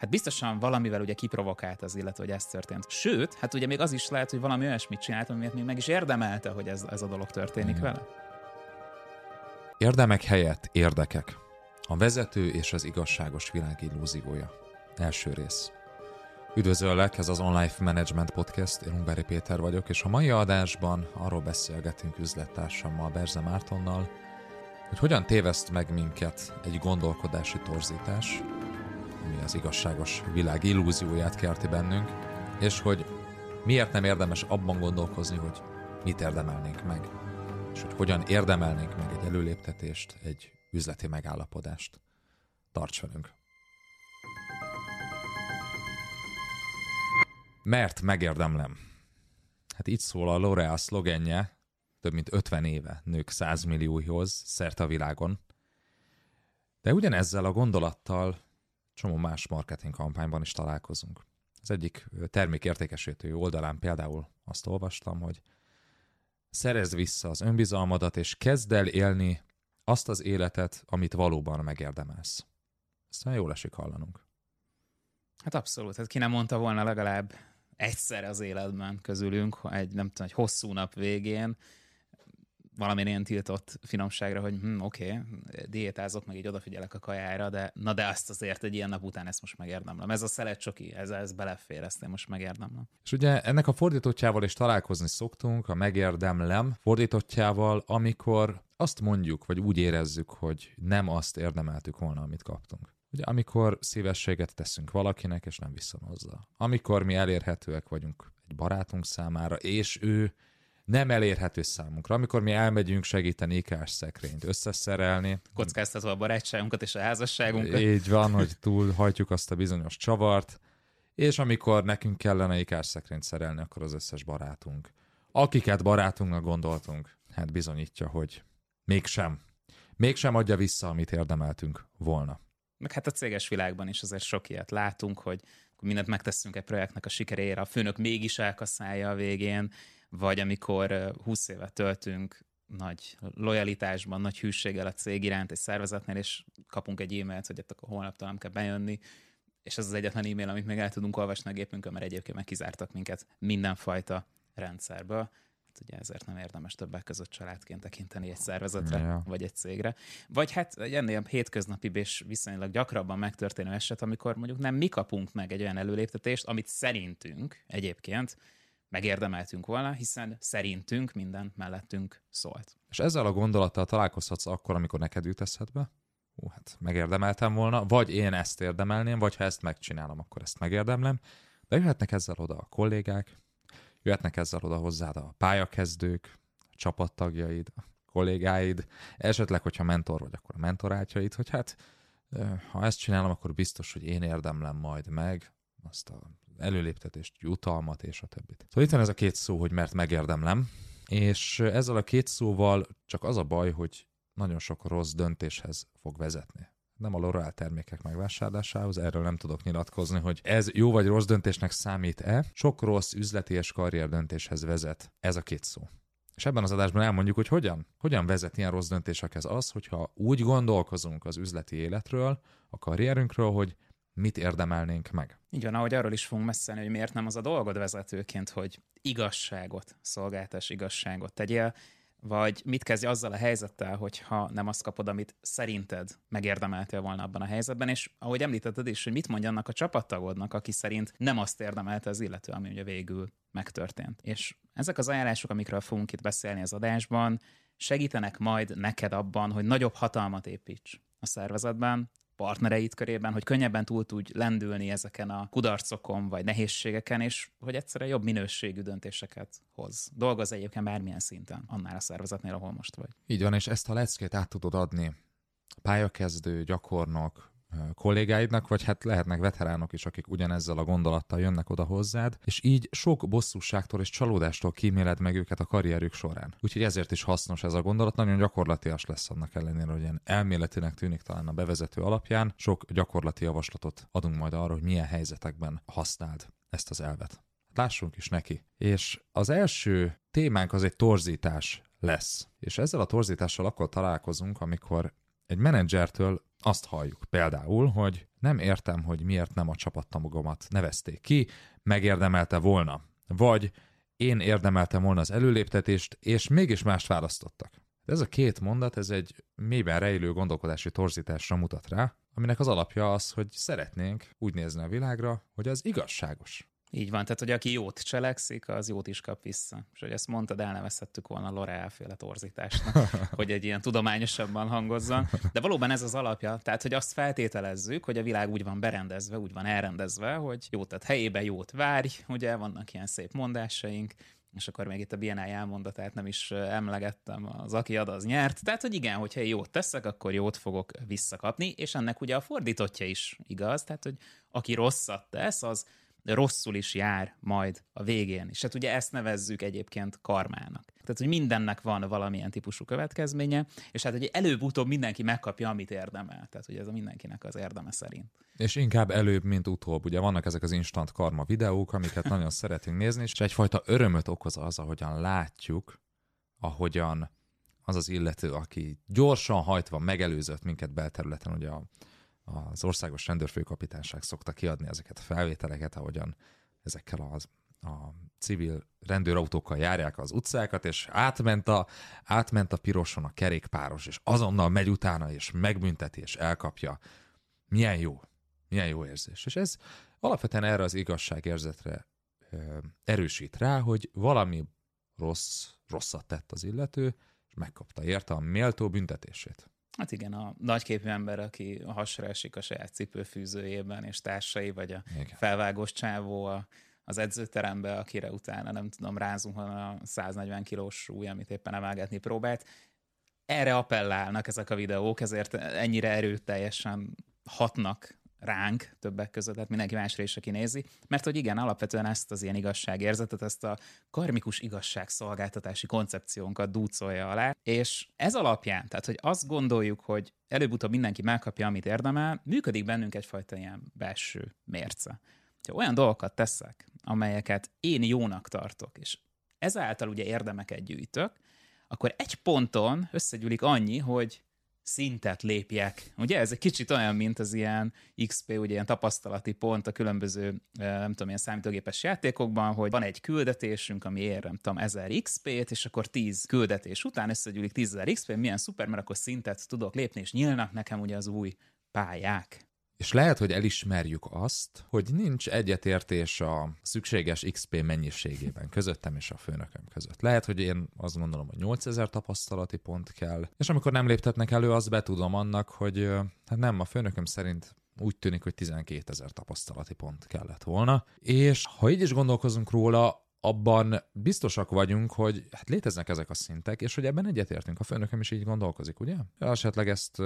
hát biztosan valamivel ugye kiprovokált az illető, hogy ez történt. Sőt, hát ugye még az is lehet, hogy valami olyasmit csinált, amiért még meg is érdemelte, hogy ez, ez a dolog történik Igen. vele. Érdemek helyett érdekek. A vezető és az igazságos világ illúziója. Első rész. Üdvözöllek, ez az Online Management Podcast, én Ungvári Péter vagyok, és a mai adásban arról beszélgetünk üzlettársammal, Berze Mártonnal, hogy hogyan téveszt meg minket egy gondolkodási torzítás, ami az igazságos világ illúzióját kelti bennünk, és hogy miért nem érdemes abban gondolkozni, hogy mit érdemelnénk meg, és hogy hogyan érdemelnénk meg egy előléptetést, egy üzleti megállapodást. Tarts velünk! Mert megérdemlem. Hát így szól a L'Oreal szlogenje, több mint 50 éve nők 100 millióhoz szerte a világon. De ugyanezzel a gondolattal csomó más marketing kampányban is találkozunk. Az egyik termékértékesítő oldalán például azt olvastam, hogy szerezd vissza az önbizalmadat, és kezd el élni azt az életet, amit valóban megérdemelsz. Ezt nagyon jól esik hallanunk. Hát abszolút, hát ki nem mondta volna legalább egyszer az életben közülünk, egy nem tudom, egy hosszú nap végén, valamilyen ilyen tiltott finomságra, hogy hm, oké, okay, diétázok, meg így odafigyelek a kajára, de na de azt azért egy ilyen nap után ezt most megérdemlem. Ez a szelet ez, ez belefér, ezt én most megérdemlem. És ugye ennek a fordítottjával is találkozni szoktunk, a megérdemlem fordítottjával, amikor azt mondjuk, vagy úgy érezzük, hogy nem azt érdemeltük volna, amit kaptunk. Ugye amikor szívességet teszünk valakinek, és nem viszonozza. Amikor mi elérhetőek vagyunk egy barátunk számára, és ő nem elérhető számunkra. Amikor mi elmegyünk segíteni ikás szekrényt összeszerelni. Kockáztatva a barátságunkat és a házasságunkat. Így van, hogy túlhajtjuk azt a bizonyos csavart, és amikor nekünk kellene ikás szekrényt szerelni, akkor az összes barátunk, akiket barátunknak gondoltunk, hát bizonyítja, hogy mégsem. Mégsem adja vissza, amit érdemeltünk volna. Meg hát a céges világban is azért sok ilyet látunk, hogy mindent megteszünk egy projektnek a sikerére, a főnök mégis elkaszálja a végén, vagy amikor 20 évet töltünk nagy lojalitásban, nagy hűséggel a cég iránt egy szervezetnél, és kapunk egy e-mailt, hogy akkor holnaptól nem kell bejönni, és ez az egyetlen e-mail, amit még el tudunk olvasni a gépünkön, mert egyébként meg kizártak minket mindenfajta rendszerből. Hát ugye ezért nem érdemes többek között családként tekinteni egy szervezetre, ja. vagy egy cégre. Vagy hát ennél hétköznapi és viszonylag gyakrabban megtörténő eset, amikor mondjuk nem mi kapunk meg egy olyan előléptetést, amit szerintünk egyébként megérdemeltünk volna, hiszen szerintünk minden mellettünk szólt. És ezzel a gondolattal találkozhatsz akkor, amikor neked jut eszedbe? Hú, hát megérdemeltem volna, vagy én ezt érdemelném, vagy ha ezt megcsinálom, akkor ezt megérdemlem. De jöhetnek ezzel oda a kollégák, jöhetnek ezzel oda hozzád a pályakezdők, a csapattagjaid, a kollégáid, esetleg, hogyha mentor vagy, akkor a mentorátjaid, hogy hát ha ezt csinálom, akkor biztos, hogy én érdemlem majd meg azt a előléptetést, jutalmat és a többit. Szóval itt van ez a két szó, hogy mert megérdemlem, és ezzel a két szóval csak az a baj, hogy nagyon sok rossz döntéshez fog vezetni. Nem a L'Oreal termékek megvásárlásához, erről nem tudok nyilatkozni, hogy ez jó vagy rossz döntésnek számít-e. Sok rossz üzleti és karrier döntéshez vezet ez a két szó. És ebben az adásban elmondjuk, hogy hogyan. Hogyan vezet ilyen rossz döntésekhez az, hogyha úgy gondolkozunk az üzleti életről, a karrierünkről, hogy mit érdemelnénk meg. Így van, ahogy arról is fogunk mesélni, hogy miért nem az a dolgod vezetőként, hogy igazságot szolgáltás, igazságot tegyél, vagy mit kezdj azzal a helyzettel, hogyha nem azt kapod, amit szerinted megérdemeltél volna abban a helyzetben, és ahogy említetted is, hogy mit mondja annak a csapattagodnak, aki szerint nem azt érdemelte az illető, ami ugye végül megtörtént. És ezek az ajánlások, amikről fogunk itt beszélni az adásban, segítenek majd neked abban, hogy nagyobb hatalmat építs a szervezetben, partnereid körében, hogy könnyebben túl tudj lendülni ezeken a kudarcokon vagy nehézségeken, és hogy egyszerűen jobb minőségű döntéseket hoz. Dolgoz egyébként bármilyen szinten, annál a szervezetnél, ahol most vagy. Így van, és ezt a leckét át tudod adni pályakezdő, gyakornok, kollégáidnak, vagy hát lehetnek veteránok is, akik ugyanezzel a gondolattal jönnek oda hozzád, és így sok bosszúságtól és csalódástól kíméled meg őket a karrierük során. Úgyhogy ezért is hasznos ez a gondolat, nagyon gyakorlatias lesz annak ellenére, hogy ilyen elméletinek tűnik talán a bevezető alapján. Sok gyakorlati javaslatot adunk majd arra, hogy milyen helyzetekben használd ezt az elvet. Lássunk is neki. És az első témánk az egy torzítás lesz. És ezzel a torzítással akkor találkozunk, amikor egy menedzsertől azt halljuk például, hogy nem értem, hogy miért nem a csapattagomat nevezték ki, megérdemelte volna. Vagy én érdemeltem volna az előléptetést, és mégis mást választottak. De ez a két mondat, ez egy mélyben rejlő gondolkodási torzításra mutat rá, aminek az alapja az, hogy szeretnénk úgy nézni a világra, hogy az igazságos. Így van, tehát hogy aki jót cselekszik, az jót is kap vissza. És hogy ezt mondtad, elnevezhettük volna L'Oreal féle torzításnak, hogy egy ilyen tudományosabban hangozzon. De valóban ez az alapja, tehát hogy azt feltételezzük, hogy a világ úgy van berendezve, úgy van elrendezve, hogy jót ad helyébe, jót várj, ugye vannak ilyen szép mondásaink, és akkor még itt a BNI elmondatát nem is emlegettem, az aki ad, az nyert. Tehát, hogy igen, hogyha jót teszek, akkor jót fogok visszakapni, és ennek ugye a fordítottja is igaz, tehát, hogy aki rosszat tesz, az rosszul is jár majd a végén. És hát ugye ezt nevezzük egyébként karmának. Tehát, hogy mindennek van valamilyen típusú következménye, és hát, hogy előbb-utóbb mindenki megkapja, amit érdemel. Tehát, hogy ez a mindenkinek az érdeme szerint. És inkább előbb, mint utóbb. Ugye vannak ezek az instant karma videók, amiket nagyon szeretünk nézni, és egyfajta örömöt okoz az, ahogyan látjuk, ahogyan az az illető, aki gyorsan hajtva megelőzött minket belterületen, ugye a az országos rendőrfőkapitányság szokta kiadni ezeket a felvételeket, ahogyan ezekkel az a civil rendőrautókkal járják az utcákat, és átment a, átment a piroson a kerékpáros, és azonnal megy utána, és megbünteti, és elkapja. Milyen jó, milyen jó érzés. És ez alapvetően erre az igazságérzetre ö, erősít rá, hogy valami rossz, rosszat tett az illető, és megkapta érte a méltó büntetését. Hát igen, a nagyképű ember, aki a hasra esik a saját cipőfűzőjében, és társai, vagy a igen. felvágós csávó a, az edzőterembe, akire utána nem tudom, rázunk a 140 kilós súly, amit éppen emelgetni próbált. Erre appellálnak ezek a videók, ezért ennyire erőteljesen hatnak ránk többek között, tehát mindenki másra is, aki nézi, mert hogy igen, alapvetően ezt az ilyen igazságérzetet, ezt a karmikus igazságszolgáltatási koncepciónkat dúcolja alá, és ez alapján, tehát hogy azt gondoljuk, hogy előbb-utóbb mindenki megkapja, amit érdemel, működik bennünk egyfajta ilyen belső mérce. Ha olyan dolgokat teszek, amelyeket én jónak tartok, és ezáltal ugye érdemeket gyűjtök, akkor egy ponton összegyűlik annyi, hogy szintet lépjek. Ugye ez egy kicsit olyan, mint az ilyen XP, ugye ilyen tapasztalati pont a különböző, nem tudom, ilyen számítógépes játékokban, hogy van egy küldetésünk, ami ér, nem tudom, 1000 XP-t, és akkor 10 küldetés után összegyűlik 10.000 XP, milyen szuper, mert akkor szintet tudok lépni, és nyílnak nekem ugye az új pályák. És lehet, hogy elismerjük azt, hogy nincs egyetértés a szükséges XP mennyiségében közöttem és a főnököm között. Lehet, hogy én azt gondolom, hogy 8000 tapasztalati pont kell, és amikor nem léptetnek elő, azt betudom annak, hogy hát nem, a főnököm szerint úgy tűnik, hogy 12 ezer tapasztalati pont kellett volna. És ha így is gondolkozunk róla, abban biztosak vagyunk, hogy hát léteznek ezek a szintek, és hogy ebben egyetértünk. A főnököm is így gondolkozik, ugye? Esetleg ezt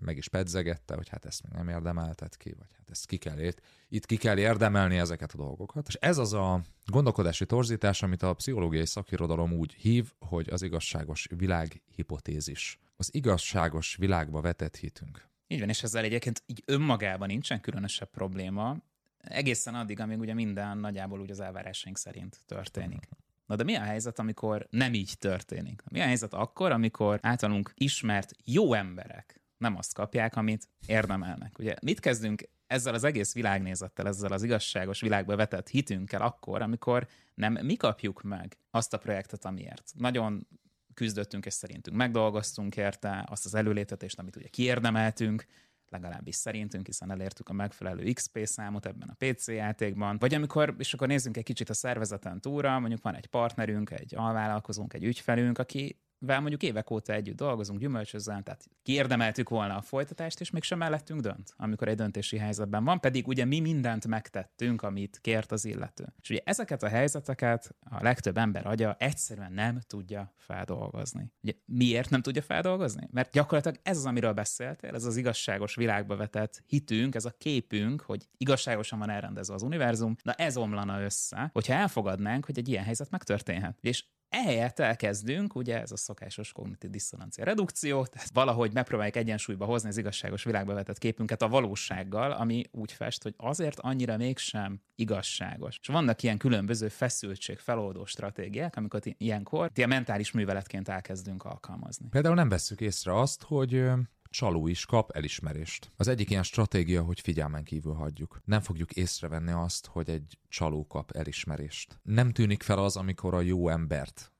meg is pedzegette, hogy hát ezt még nem érdemeltet ki, vagy hát ezt ki kell ért. Itt ki kell érdemelni ezeket a dolgokat. És ez az a gondolkodási torzítás, amit a pszichológiai szakirodalom úgy hív, hogy az igazságos világ hipotézis. Az igazságos világba vetett hitünk. Így van, és ezzel egyébként így önmagában nincsen különösebb probléma, egészen addig, amíg ugye minden nagyjából úgy az elvárásaink szerint történik. Na de mi a helyzet, amikor nem így történik? Mi a helyzet akkor, amikor általunk ismert jó emberek nem azt kapják, amit érdemelnek. Ugye mit kezdünk ezzel az egész világnézettel, ezzel az igazságos világba vetett hitünkkel akkor, amikor nem mi kapjuk meg azt a projektet, amiért. Nagyon küzdöttünk, és szerintünk megdolgoztunk érte azt az előlétetést, amit ugye kiérdemeltünk, legalábbis szerintünk, hiszen elértük a megfelelő XP számot ebben a PC játékban. Vagy amikor, és akkor nézzünk egy kicsit a szervezeten túlra, mondjuk van egy partnerünk, egy alvállalkozónk, egy ügyfelünk, aki vel mondjuk évek óta együtt dolgozunk, gyümölcsözzel, tehát kiérdemeltük volna a folytatást, és mégsem mellettünk dönt, amikor egy döntési helyzetben van, pedig ugye mi mindent megtettünk, amit kért az illető. És ugye ezeket a helyzeteket a legtöbb ember agya egyszerűen nem tudja feldolgozni. Ugye miért nem tudja feldolgozni? Mert gyakorlatilag ez az, amiről beszéltél, ez az igazságos világba vetett hitünk, ez a képünk, hogy igazságosan van elrendezve az univerzum, na ez omlana össze, hogyha elfogadnánk, hogy egy ilyen helyzet megtörténhet. És ehelyett elkezdünk, ugye ez a szokásos kognitív diszonancia redukció, tehát valahogy megpróbáljuk egyensúlyba hozni az igazságos világba vetett képünket a valósággal, ami úgy fest, hogy azért annyira mégsem igazságos. És vannak ilyen különböző feszültség feloldó stratégiák, amiket ilyenkor ilyen mentális műveletként elkezdünk alkalmazni. Például nem vesszük észre azt, hogy csaló is kap elismerést. Az egyik ilyen stratégia, hogy figyelmen kívül hagyjuk. Nem fogjuk észrevenni azt, hogy egy csaló kap elismerést. Nem tűnik fel az, amikor a jó embert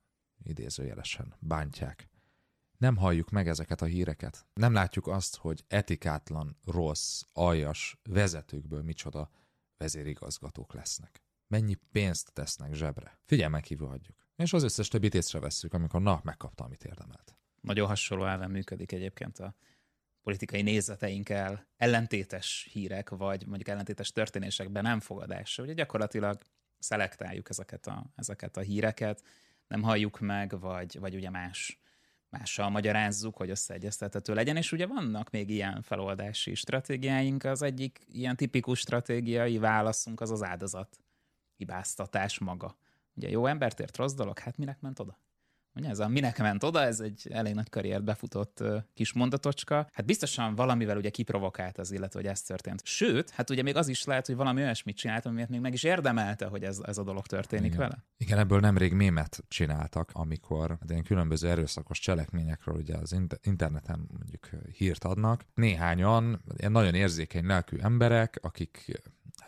idézőjelesen bántják. Nem halljuk meg ezeket a híreket. Nem látjuk azt, hogy etikátlan, rossz, aljas vezetőkből micsoda vezérigazgatók lesznek. Mennyi pénzt tesznek zsebre. Figyelmen kívül hagyjuk. És az összes többit észreveszünk, amikor na, megkapta, amit érdemelt. Nagyon hasonló elven működik egyébként a politikai nézeteinkkel ellentétes hírek, vagy mondjuk ellentétes történésekben nem fogadás. Ugye gyakorlatilag szelektáljuk ezeket a, ezeket a híreket, nem halljuk meg, vagy, vagy ugye más mással magyarázzuk, hogy összeegyeztethető legyen, és ugye vannak még ilyen feloldási stratégiáink. Az egyik ilyen tipikus stratégiai válaszunk az az áldozat hibáztatás maga. Ugye jó embertért rossz dolog, hát minek ment oda? Ugye ez a minek ment oda, ez egy elég nagy karriert befutott kis mondatocska. Hát biztosan valamivel ugye kiprovokált az illető, hogy ez történt. Sőt, hát ugye még az is lehet, hogy valami olyasmit csinált, amiért még meg is érdemelte, hogy ez, ez a dolog történik Igen. vele. Igen, ebből nemrég mémet csináltak, amikor hát ilyen különböző erőszakos cselekményekről ugye az interneten mondjuk hírt adnak. Néhányan ilyen nagyon érzékeny lelkű emberek, akik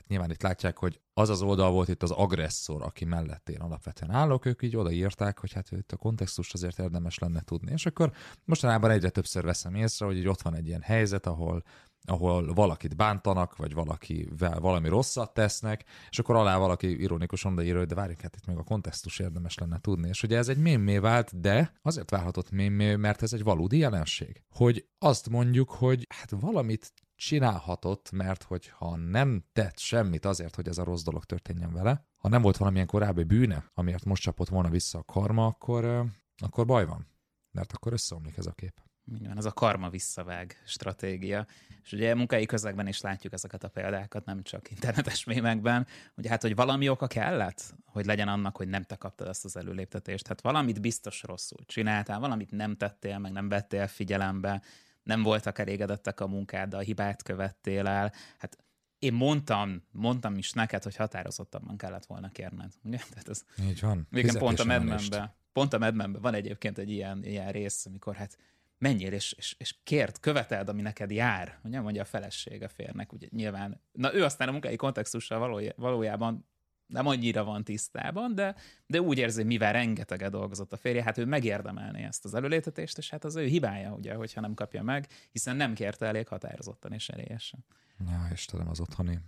nyilván itt látják, hogy az az oldal volt itt az agresszor, aki mellett én alapvetően állok, ők így odaírták, hogy hát itt a kontextust azért érdemes lenne tudni. És akkor mostanában egyre többször veszem észre, hogy így ott van egy ilyen helyzet, ahol ahol valakit bántanak, vagy valakivel valami rosszat tesznek, és akkor alá valaki ironikusan odaírja, hogy de várjuk, hát itt még a kontextus érdemes lenne tudni. És ugye ez egy mémé vált, de azért válhatott mémé, mert ez egy valódi jelenség. Hogy azt mondjuk, hogy hát valamit csinálhatott, mert hogyha nem tett semmit azért, hogy ez a rossz dolog történjen vele, ha nem volt valamilyen korábbi bűne, amiért most csapott volna vissza a karma, akkor, akkor baj van. Mert akkor összeomlik ez a kép. Minden, ez a karma visszavág stratégia. És ugye munkai közegben is látjuk ezeket a példákat, nem csak internetes mémekben, hogy hát, hogy valami oka kellett, hogy legyen annak, hogy nem te kaptad ezt az előléptetést. Hát valamit biztos rosszul csináltál, valamit nem tettél, meg nem vettél figyelembe, nem voltak elégedettek a munkáddal, hibát követtél el. Hát én mondtam, mondtam is neked, hogy határozottabban kellett volna kérned. Ugye? Tehát ez, Így van. Igen, pont a Medmenben. Pont a Medmenben van egyébként egy ilyen, ilyen rész, amikor hát menjél és, és, és kért, követeld, ami neked jár, ugye mondja a feleség a férnek, ugye nyilván. Na ő aztán a munkai kontextussal valójában nem annyira van tisztában, de, de úgy érzi, hogy mivel rengeteget dolgozott a férje, hát ő megérdemelné ezt az előlétetést, és hát az ő hibája, ugye, hogyha nem kapja meg, hiszen nem kérte elég határozottan és erélyesen. Ja, Istenem, az otthoni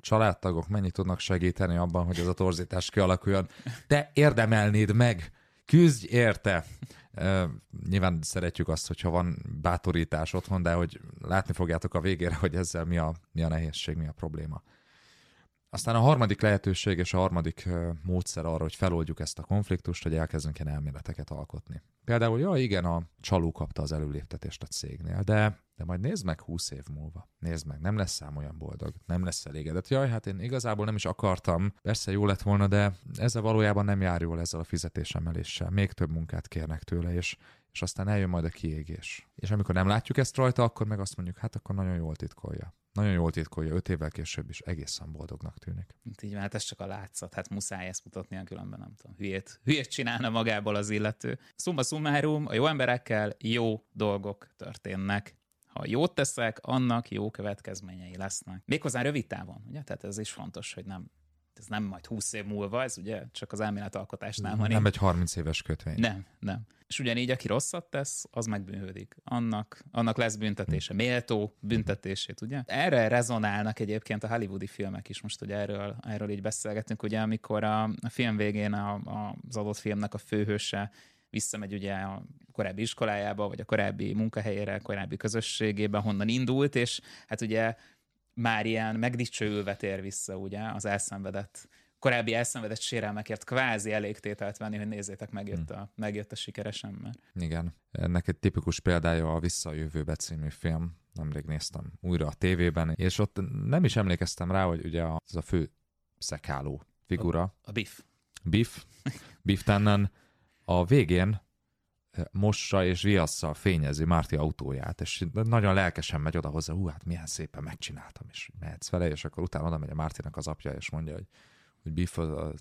családtagok mennyit tudnak segíteni abban, hogy ez a torzítás kialakuljon. Te érdemelnéd meg, küzdj érte. Nyilván szeretjük azt, hogyha van bátorítás otthon, de hogy látni fogjátok a végére, hogy ezzel mi a, mi a nehézség, mi a probléma. Aztán a harmadik lehetőség és a harmadik módszer arra, hogy feloldjuk ezt a konfliktust, hogy elkezdünk ilyen elméleteket alkotni. Például, ja igen, a csaló kapta az előléptetést a cégnél, de, de majd nézd meg húsz év múlva. Nézd meg, nem lesz szám olyan boldog, nem lesz elégedett. Jaj, hát én igazából nem is akartam, persze jó lett volna, de ezzel valójában nem jár jól ezzel a fizetésemeléssel. Még több munkát kérnek tőle, és, és aztán eljön majd a kiégés. És amikor nem látjuk ezt rajta, akkor meg azt mondjuk, hát akkor nagyon jól titkolja. Nagyon jól titkolja, öt évvel később is egészen boldognak tűnik. Hát így hát ez csak a látszat, hát muszáj ezt mutatni, különben nem tudom, hülyét, hülyét csinálna magából az illető. Szumma summarum, a jó emberekkel jó dolgok történnek. Ha jót teszek, annak jó következményei lesznek. Méghozzá rövid távon, ugye? Tehát ez is fontos, hogy nem ez nem majd 20 év múlva, ez ugye csak az elméletalkotásnál van. Nem én... egy 30 éves kötvény. Nem, nem. És ugyanígy, aki rosszat tesz, az megbűnhődik. Annak, annak lesz büntetése, méltó büntetését, ugye? Erre rezonálnak egyébként a hollywoodi filmek is, most ugye erről, erről így beszélgetünk, ugye, amikor a, a film végén a, a, az adott filmnek a főhőse visszamegy ugye a korábbi iskolájába, vagy a korábbi munkahelyére, a korábbi közösségébe, honnan indult, és hát ugye már ilyen megdicsőülve tér vissza, ugye, az elszenvedett korábbi elszenvedett sérelmekért kvázi elégtételt venni, hogy nézzétek, megjött hmm. a, megjött a sikeres ember. Igen. Ennek egy tipikus példája a Visszajövőbe című film. Nemrég néztem újra a tévében, és ott nem is emlékeztem rá, hogy ugye az a fő szekáló figura. A, a Biff. Biff. Biff Tannen a végén mossa és viasszal fényezi Márti autóját, és nagyon lelkesen megy oda hozzá, hú, hát milyen szépen megcsináltam, és mehetsz vele, és akkor utána oda megy a Mártinak az apja, és mondja, hogy hogy Biff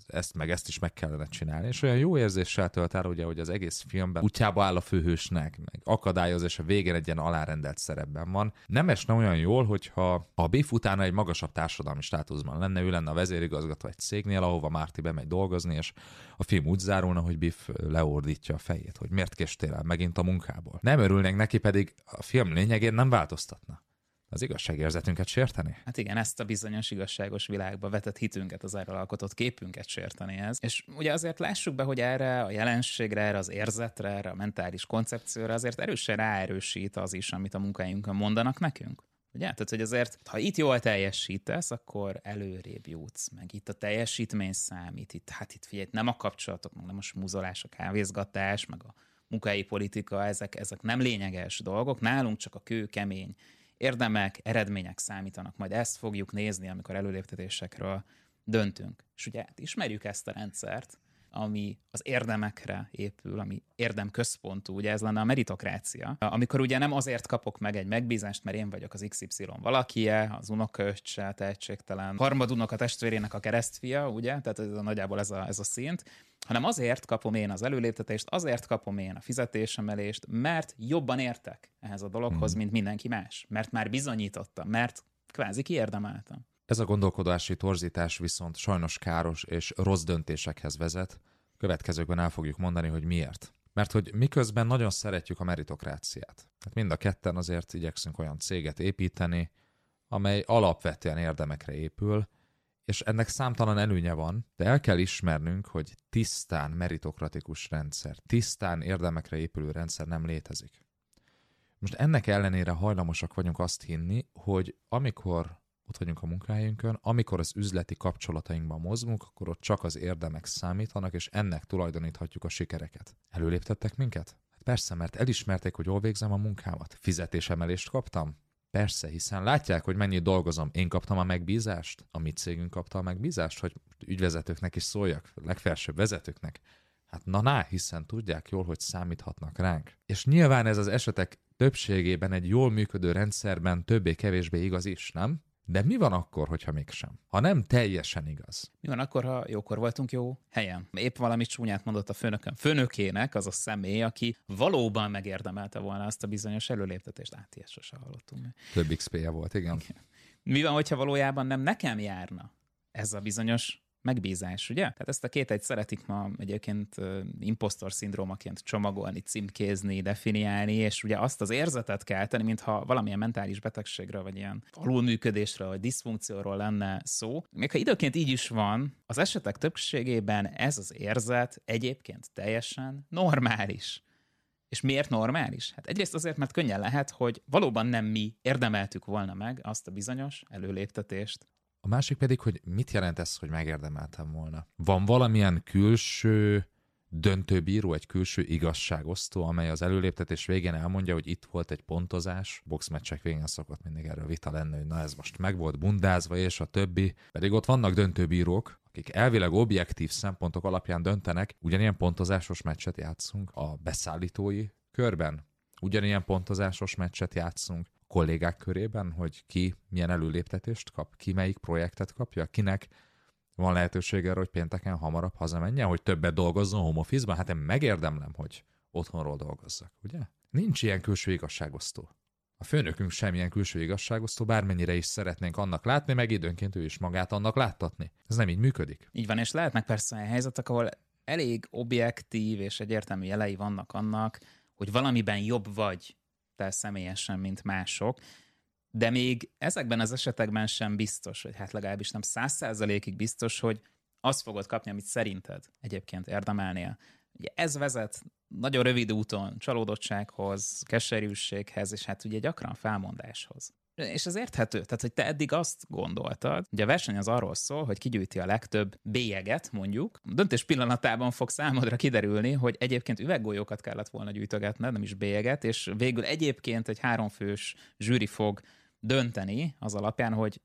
ezt meg ezt is meg kellene csinálni, és olyan jó érzéssel tölt el, ugye, hogy az egész filmben útjába áll a főhősnek, meg akadályoz, és a végén egy ilyen alárendelt szerepben van. Nem esne olyan jól, hogyha a Biff utána egy magasabb társadalmi státuszban lenne, ő lenne a vezérigazgató egy cégnél, ahova Márti bemegy dolgozni, és a film úgy zárulna, hogy Biff leordítja a fejét, hogy miért késtél el megint a munkából. Nem örülnénk neki, pedig a film lényegén nem változtatna az igazságérzetünket sérteni? Hát igen, ezt a bizonyos igazságos világba vetett hitünket, az erről alkotott képünket sérteni ez. És ugye azért lássuk be, hogy erre a jelenségre, erre az érzetre, erre a mentális koncepcióra azért erősen ráerősít az is, amit a munkájunkon mondanak nekünk. Ugye? Tehát, hogy azért, ha itt jól teljesítesz, akkor előrébb jutsz, meg itt a teljesítmény számít, itt, hát itt figyelj, nem a kapcsolatok, meg nem a smúzolás, a kávézgatás, meg a munkai politika, ezek, ezek nem lényeges dolgok, nálunk csak a kő kemény érdemek, eredmények számítanak. Majd ezt fogjuk nézni, amikor előléptetésekről döntünk. És ugye hát ismerjük ezt a rendszert, ami az érdemekre épül, ami érdemközpontú, ugye ez lenne a meritokrácia. Amikor ugye nem azért kapok meg egy megbízást, mert én vagyok az XY valakije, az unokaöccse, tehetségtelen, harmadunok a testvérének a keresztfia, ugye, tehát ez a, nagyjából ez a, ez a szint, hanem azért kapom én az előléptetést, azért kapom én a fizetésemelést, mert jobban értek ehhez a dologhoz, hmm. mint mindenki más. Mert már bizonyítottam, mert kvázi kiérdemeltem. Ez a gondolkodási torzítás viszont sajnos káros és rossz döntésekhez vezet. Következőkben el fogjuk mondani, hogy miért. Mert hogy miközben nagyon szeretjük a meritokráciát. Hát mind a ketten azért igyekszünk olyan céget építeni, amely alapvetően érdemekre épül, és ennek számtalan előnye van, de el kell ismernünk, hogy tisztán meritokratikus rendszer, tisztán érdemekre épülő rendszer nem létezik. Most ennek ellenére hajlamosak vagyunk azt hinni, hogy amikor ott vagyunk a munkahelyünkön, amikor az üzleti kapcsolatainkban mozgunk, akkor ott csak az érdemek számítanak, és ennek tulajdoníthatjuk a sikereket. Előléptettek minket? Hát persze, mert elismerték, hogy jól végzem a munkámat. Fizetésemelést kaptam? Persze, hiszen látják, hogy mennyit dolgozom. Én kaptam a megbízást, a mi cégünk kapta a megbízást, hogy ügyvezetőknek is szóljak, legfelsőbb vezetőknek. Hát na, na, hiszen tudják jól, hogy számíthatnak ránk. És nyilván ez az esetek többségében egy jól működő rendszerben többé-kevésbé igaz is, nem? De mi van akkor, hogyha mégsem? Ha nem teljesen igaz. Mi van akkor, ha jókor voltunk jó helyen? Épp valami csúnyát mondott a főnökön. Főnökének az a személy, aki valóban megérdemelte volna azt a bizonyos előléptetést. Át, ilyet sose hallottunk. Több XP-je volt, igen. igen. Mi van, hogyha valójában nem nekem járna ez a bizonyos megbízás, ugye? Tehát ezt a két egy szeretik ma egyébként impostor szindrómaként csomagolni, címkézni, definiálni, és ugye azt az érzetet kell tenni, mintha valamilyen mentális betegségről, vagy ilyen alulműködésről, vagy diszfunkcióról lenne szó. Még ha időként így is van, az esetek többségében ez az érzet egyébként teljesen normális. És miért normális? Hát egyrészt azért, mert könnyen lehet, hogy valóban nem mi érdemeltük volna meg azt a bizonyos előléptetést, a másik pedig, hogy mit jelent ez, hogy megérdemeltem volna? Van valamilyen külső döntőbíró, egy külső igazságosztó, amely az előléptetés végén elmondja, hogy itt volt egy pontozás. Boxmeccsek végén szokott mindig erről vita lenni, hogy na ez most meg volt bundázva, és a többi. Pedig ott vannak döntőbírók, akik elvileg objektív szempontok alapján döntenek, ugyanilyen pontozásos meccset játszunk a beszállítói körben. Ugyanilyen pontozásos meccset játszunk kollégák körében, hogy ki milyen előléptetést kap, ki melyik projektet kapja, kinek van lehetősége arra, hogy pénteken hamarabb hazamenjen, hogy többet dolgozzon home office-ban? Hát én megérdemlem, hogy otthonról dolgozzak, ugye? Nincs ilyen külső igazságosztó. A főnökünk semmilyen külső igazságosztó, bármennyire is szeretnénk annak látni, meg időnként ő is magát annak láttatni. Ez nem így működik. Így van, és lehetnek persze olyan helyzetek, ahol elég objektív és egyértelmű jelei vannak annak, hogy valamiben jobb vagy, te személyesen, mint mások, de még ezekben az esetekben sem biztos, hogy hát legalábbis nem száz százalékig biztos, hogy azt fogod kapni, amit szerinted egyébként érdemelnél. Ugye ez vezet nagyon rövid úton csalódottsághoz, keserűséghez, és hát ugye gyakran felmondáshoz. És ez érthető. Tehát, hogy te eddig azt gondoltad, hogy a verseny az arról szól, hogy kigyűjti a legtöbb bélyeget, mondjuk. Döntés pillanatában fog számodra kiderülni, hogy egyébként üveggolyókat kellett volna gyűjtögetned, nem is bélyeget, és végül egyébként egy háromfős zsűri fog dönteni az alapján, hogy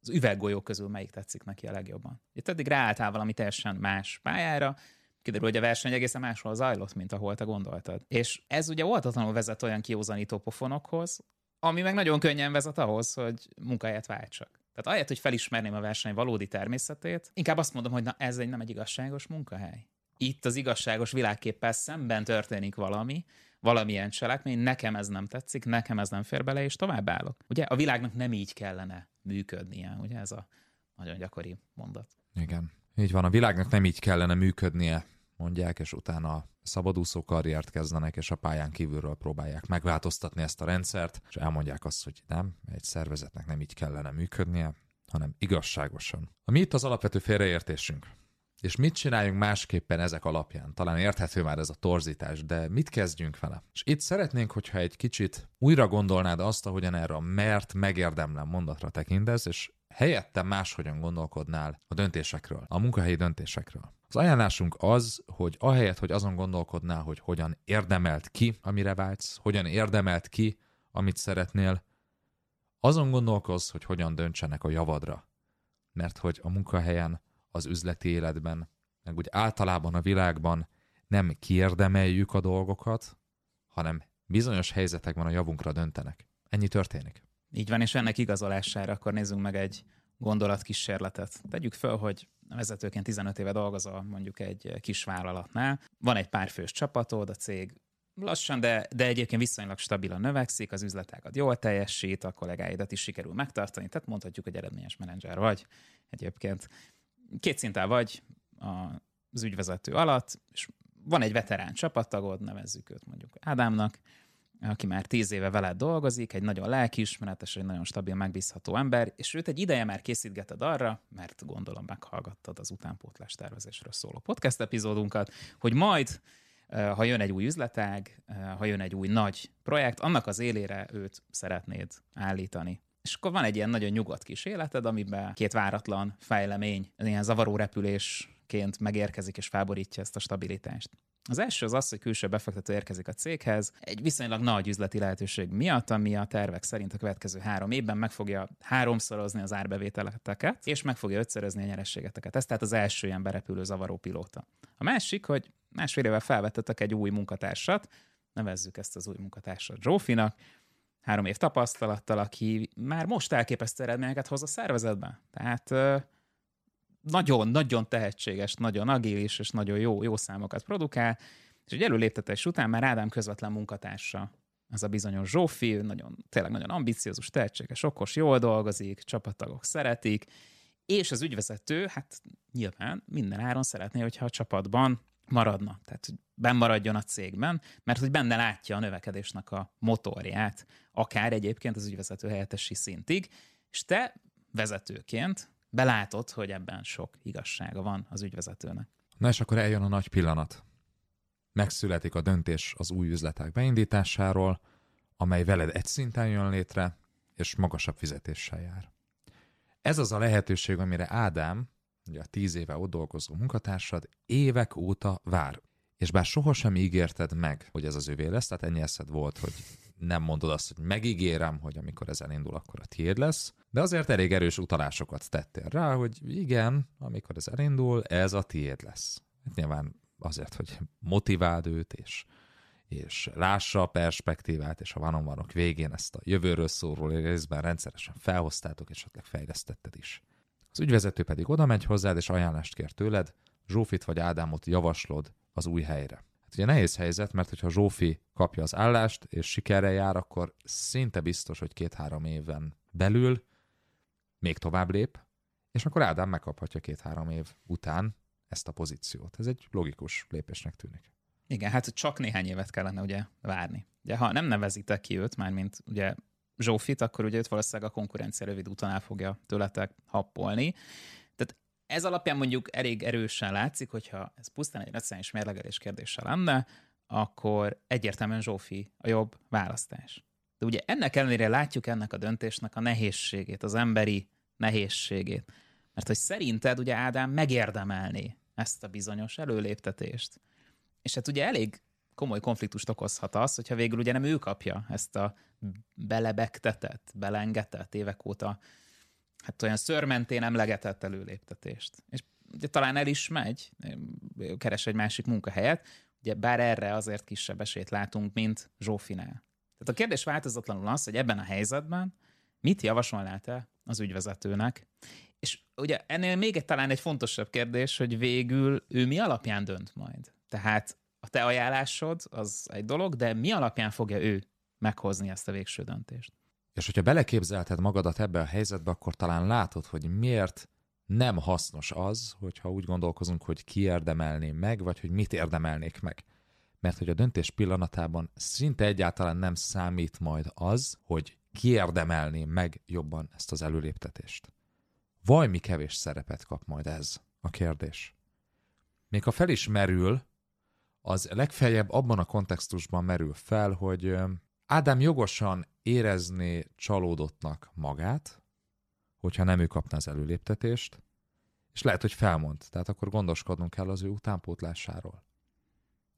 az üveggolyók közül melyik tetszik neki a legjobban. Itt eddig ráálltál valami teljesen más pályára, kiderül, hogy a verseny egészen máshol zajlott, mint ahol te gondoltad. És ez ugye oltatlanul vezet olyan kiózanító pofonokhoz, ami meg nagyon könnyen vezet ahhoz, hogy munkahelyet váltsak. Tehát ahelyett, hogy felismerném a verseny valódi természetét, inkább azt mondom, hogy na ez egy nem egy igazságos munkahely. Itt az igazságos világképpel szemben történik valami, valamilyen cselekmény, nekem ez nem tetszik, nekem ez nem fér bele, és tovább állok. Ugye a világnak nem így kellene működnie, ugye ez a nagyon gyakori mondat. Igen. Így van, a világnak nem így kellene működnie, mondják, és utána szabadúszó karriert kezdenek, és a pályán kívülről próbálják megváltoztatni ezt a rendszert, és elmondják azt, hogy nem, egy szervezetnek nem így kellene működnie, hanem igazságosan. mi itt az alapvető félreértésünk? És mit csináljunk másképpen ezek alapján? Talán érthető már ez a torzítás, de mit kezdjünk vele? És itt szeretnénk, hogyha egy kicsit újra gondolnád azt, ahogyan erre a mert megérdemlem mondatra tekintesz, és helyette máshogyan gondolkodnál a döntésekről, a munkahelyi döntésekről. Az ajánlásunk az, hogy ahelyett, hogy azon gondolkodnál, hogy hogyan érdemelt ki, amire vágysz, hogyan érdemelt ki, amit szeretnél, azon gondolkozz, hogy hogyan döntsenek a javadra. Mert hogy a munkahelyen, az üzleti életben, meg úgy általában a világban nem kiérdemeljük a dolgokat, hanem bizonyos helyzetekben a javunkra döntenek. Ennyi történik. Így van, és ennek igazolására akkor nézzünk meg egy gondolatkísérletet. Tegyük föl, hogy vezetőként 15 éve dolgozol mondjuk egy kis vállalatnál, van egy pár fős csapatod, a cég lassan, de, de egyébként viszonylag stabilan növekszik, az üzletágat jól teljesít, a kollégáidat is sikerül megtartani, tehát mondhatjuk, hogy eredményes menedzser vagy egyébként. Két szinten vagy az ügyvezető alatt, és van egy veterán csapattagod, nevezzük őt mondjuk Ádámnak, aki már tíz éve veled dolgozik, egy nagyon lelkiismeretes, egy nagyon stabil, megbízható ember, és őt egy ideje már készítgeted arra, mert gondolom meghallgattad az utánpótlás tervezésről szóló podcast epizódunkat, hogy majd, eh, ha jön egy új üzletág, eh, ha jön egy új nagy projekt, annak az élére őt szeretnéd állítani. És akkor van egy ilyen nagyon nyugodt kis életed, amiben két váratlan fejlemény, ilyen zavaró repülésként megérkezik és felborítja ezt a stabilitást. Az első az az, hogy külső befektető érkezik a céghez egy viszonylag nagy üzleti lehetőség miatt, ami a tervek szerint a következő három évben meg fogja háromszorozni az árbevételeteket, és meg fogja ötszörözni a nyerességeteket. Ez tehát az első ilyen berepülő zavaró pilóta. A másik, hogy másfél éve felvettetek egy új munkatársat, nevezzük ezt az új munkatársat Zsófinak, három év tapasztalattal, aki már most elképesztő eredményeket hoz a szervezetben. Tehát nagyon-nagyon tehetséges, nagyon agilis és nagyon jó, jó számokat produkál, és egy előléptetés után már Ádám közvetlen munkatársa. Az a bizonyos Zsófi, nagyon, tényleg nagyon ambiciózus, tehetséges, okos, jól dolgozik, csapattagok szeretik, és az ügyvezető, hát nyilván minden áron szeretné, hogyha a csapatban maradna, tehát hogy maradjon a cégben, mert hogy benne látja a növekedésnek a motorját, akár egyébként az ügyvezető helyettesi szintig, és te vezetőként belátod, hogy ebben sok igazsága van az ügyvezetőnek. Na és akkor eljön a nagy pillanat. Megszületik a döntés az új üzletek beindításáról, amely veled egy szinten jön létre, és magasabb fizetéssel jár. Ez az a lehetőség, amire Ádám, ugye a tíz éve ott dolgozó munkatársad, évek óta vár. És bár sohasem ígérted meg, hogy ez az övé lesz, tehát ennyi eszed volt, hogy nem mondod azt, hogy megígérem, hogy amikor ez elindul, akkor a tiéd lesz, de azért elég erős utalásokat tettél rá, hogy igen, amikor ez elindul, ez a tiéd lesz. Hát nyilván azért, hogy motiváld őt, és, és lássa a perspektívát, és a vanomvanok végén ezt a jövőről szóló részben rendszeresen felhoztátok, és esetleg fejlesztetted is. Az ügyvezető pedig oda megy hozzád, és ajánlást kér tőled, Zsófit vagy Ádámot javaslod az új helyre. Hát ugye nehéz helyzet, mert hogyha Zsófi kapja az állást, és sikerrel jár, akkor szinte biztos, hogy két-három éven belül még tovább lép, és akkor Ádám megkaphatja két-három év után ezt a pozíciót. Ez egy logikus lépésnek tűnik. Igen, hát csak néhány évet kellene ugye várni. Ugye, ha nem nevezitek ki őt, már mint ugye Zsófit, akkor ugye őt valószínűleg a konkurencia rövid után el fogja tőletek happolni. Tehát ez alapján mondjuk elég erősen látszik, hogyha ez pusztán egy racionális mérlegelés kérdése lenne, akkor egyértelműen Zsófi a jobb választás. De ugye ennek ellenére látjuk ennek a döntésnek a nehézségét, az emberi nehézségét. Mert hogy szerinted ugye Ádám megérdemelni ezt a bizonyos előléptetést. És hát ugye elég komoly konfliktust okozhat az, hogyha végül ugye nem ő kapja ezt a belebegtetett, belengetett évek óta hát olyan szörmentén emlegetett előléptetést. És ugye talán el is megy, keres egy másik munkahelyet, ugye bár erre azért kisebb esélyt látunk, mint Zsófinál. Tehát a kérdés változatlanul az, hogy ebben a helyzetben Mit javasolnál te az ügyvezetőnek? És ugye ennél még egy talán egy fontosabb kérdés, hogy végül ő mi alapján dönt majd. Tehát a te ajánlásod az egy dolog, de mi alapján fogja ő meghozni ezt a végső döntést? És hogyha beleképzelted magadat ebbe a helyzetbe, akkor talán látod, hogy miért nem hasznos az, hogyha úgy gondolkozunk, hogy ki érdemelném meg, vagy hogy mit érdemelnék meg. Mert hogy a döntés pillanatában szinte egyáltalán nem számít majd az, hogy ki érdemelné meg jobban ezt az előléptetést. mi kevés szerepet kap majd ez a kérdés. Még ha fel is merül, az legfeljebb abban a kontextusban merül fel, hogy Ádám jogosan érezné csalódottnak magát, hogyha nem ő kapna az előléptetést, és lehet, hogy felmond, tehát akkor gondoskodnunk kell az ő utánpótlásáról.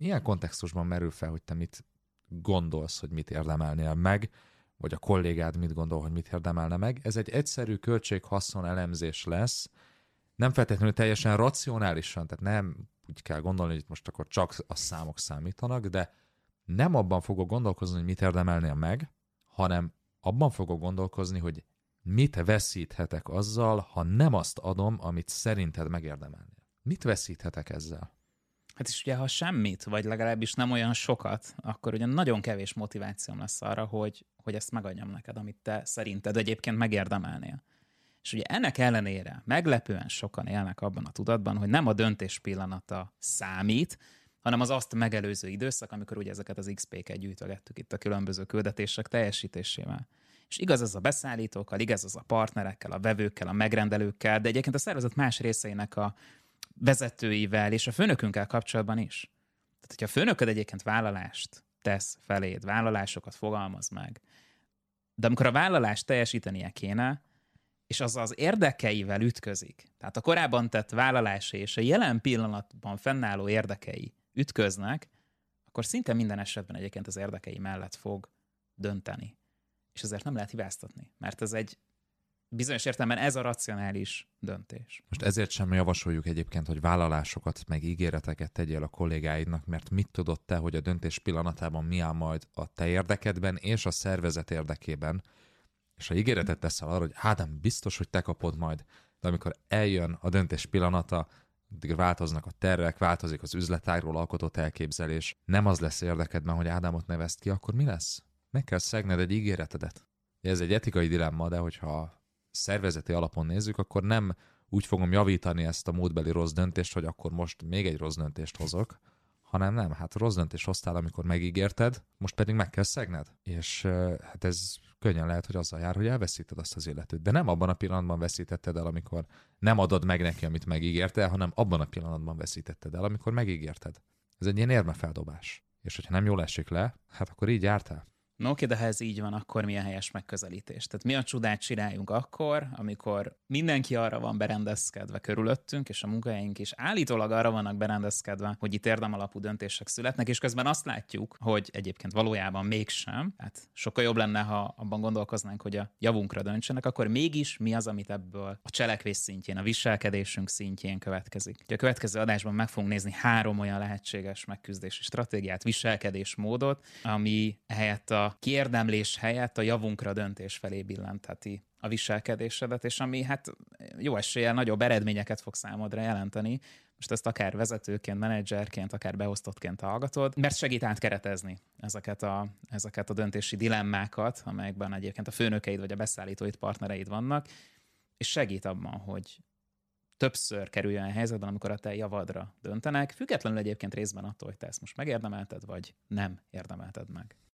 Ilyen kontextusban merül fel, hogy te mit gondolsz, hogy mit érdemelnél meg, vagy a kollégád mit gondol, hogy mit érdemelne meg. Ez egy egyszerű költség-haszon elemzés lesz, nem feltétlenül teljesen racionálisan, tehát nem úgy kell gondolni, hogy most akkor csak a számok számítanak, de nem abban fogok gondolkozni, hogy mit érdemelnél meg, hanem abban fogok gondolkozni, hogy mit veszíthetek azzal, ha nem azt adom, amit szerinted megérdemelnél. Mit veszíthetek ezzel? Hát is ugye, ha semmit, vagy legalábbis nem olyan sokat, akkor ugye nagyon kevés motivációm lesz arra, hogy, hogy ezt megadjam neked, amit te szerinted egyébként megérdemelnél. És ugye ennek ellenére meglepően sokan élnek abban a tudatban, hogy nem a döntés pillanata számít, hanem az azt megelőző időszak, amikor ugye ezeket az XP-ket gyűjtögettük itt a különböző küldetések teljesítésével. És igaz ez a beszállítókkal, igaz az a partnerekkel, a vevőkkel, a megrendelőkkel, de egyébként a szervezet más részeinek a vezetőivel és a főnökünkkel kapcsolatban is. Tehát, hogyha a főnököd egyébként vállalást tesz feléd, vállalásokat fogalmaz meg, de amikor a vállalást teljesítenie kéne, és az az érdekeivel ütközik, tehát a korábban tett vállalása és a jelen pillanatban fennálló érdekei ütköznek, akkor szinte minden esetben egyébként az érdekei mellett fog dönteni. És ezért nem lehet hibáztatni, mert ez egy bizonyos értelemben ez a racionális döntés. Most ezért sem javasoljuk egyébként, hogy vállalásokat meg ígéreteket tegyél a kollégáidnak, mert mit tudod te, hogy a döntés pillanatában mi áll majd a te érdekedben és a szervezet érdekében, és ha ígéretet teszel arra, hogy nem biztos, hogy te kapod majd, de amikor eljön a döntés pillanata, addig változnak a tervek, változik az üzletágról alkotott elképzelés, nem az lesz érdekedben, hogy Ádámot nevezt ki, akkor mi lesz? Meg kell szegned egy ígéretedet. Ez egy etikai dilemma, de hogyha szervezeti alapon nézzük, akkor nem úgy fogom javítani ezt a módbeli rossz döntést, hogy akkor most még egy rossz döntést hozok, hanem nem, hát rossz döntést hoztál, amikor megígérted, most pedig meg kell szegned. És hát ez könnyen lehet, hogy azzal jár, hogy elveszíted azt az életet. De nem abban a pillanatban veszítetted el, amikor nem adod meg neki, amit megígérte, hanem abban a pillanatban veszítetted el, amikor megígérted. Ez egy ilyen érmefeldobás. És hogyha nem jól esik le, hát akkor így jártál. No, oké, de ha ez így van, akkor mi a helyes megközelítés? Tehát mi a csodát csináljunk akkor, amikor mindenki arra van berendezkedve körülöttünk, és a munkahelyeink is állítólag arra vannak berendezkedve, hogy itt alapú döntések születnek, és közben azt látjuk, hogy egyébként valójában mégsem. Hát sokkal jobb lenne, ha abban gondolkoznánk, hogy a javunkra döntsenek, akkor mégis mi az, amit ebből a cselekvés szintjén, a viselkedésünk szintjén következik. Ugye a következő adásban meg fogunk nézni három olyan lehetséges megküzdési stratégiát, viselkedésmódot, ami helyett a kiérdemlés helyett a javunkra döntés felé billentheti a viselkedésedet, és ami hát jó eséllyel nagyobb eredményeket fog számodra jelenteni, most ezt akár vezetőként, menedzserként, akár beosztottként hallgatod, mert segít átkeretezni ezeket a, ezeket a döntési dilemmákat, amelyekben egyébként a főnökeid vagy a beszállítóid, partnereid vannak, és segít abban, hogy többször kerüljön a helyzetben, amikor a te javadra döntenek, függetlenül egyébként részben attól, hogy te ezt most megérdemelted, vagy nem érdemelted meg.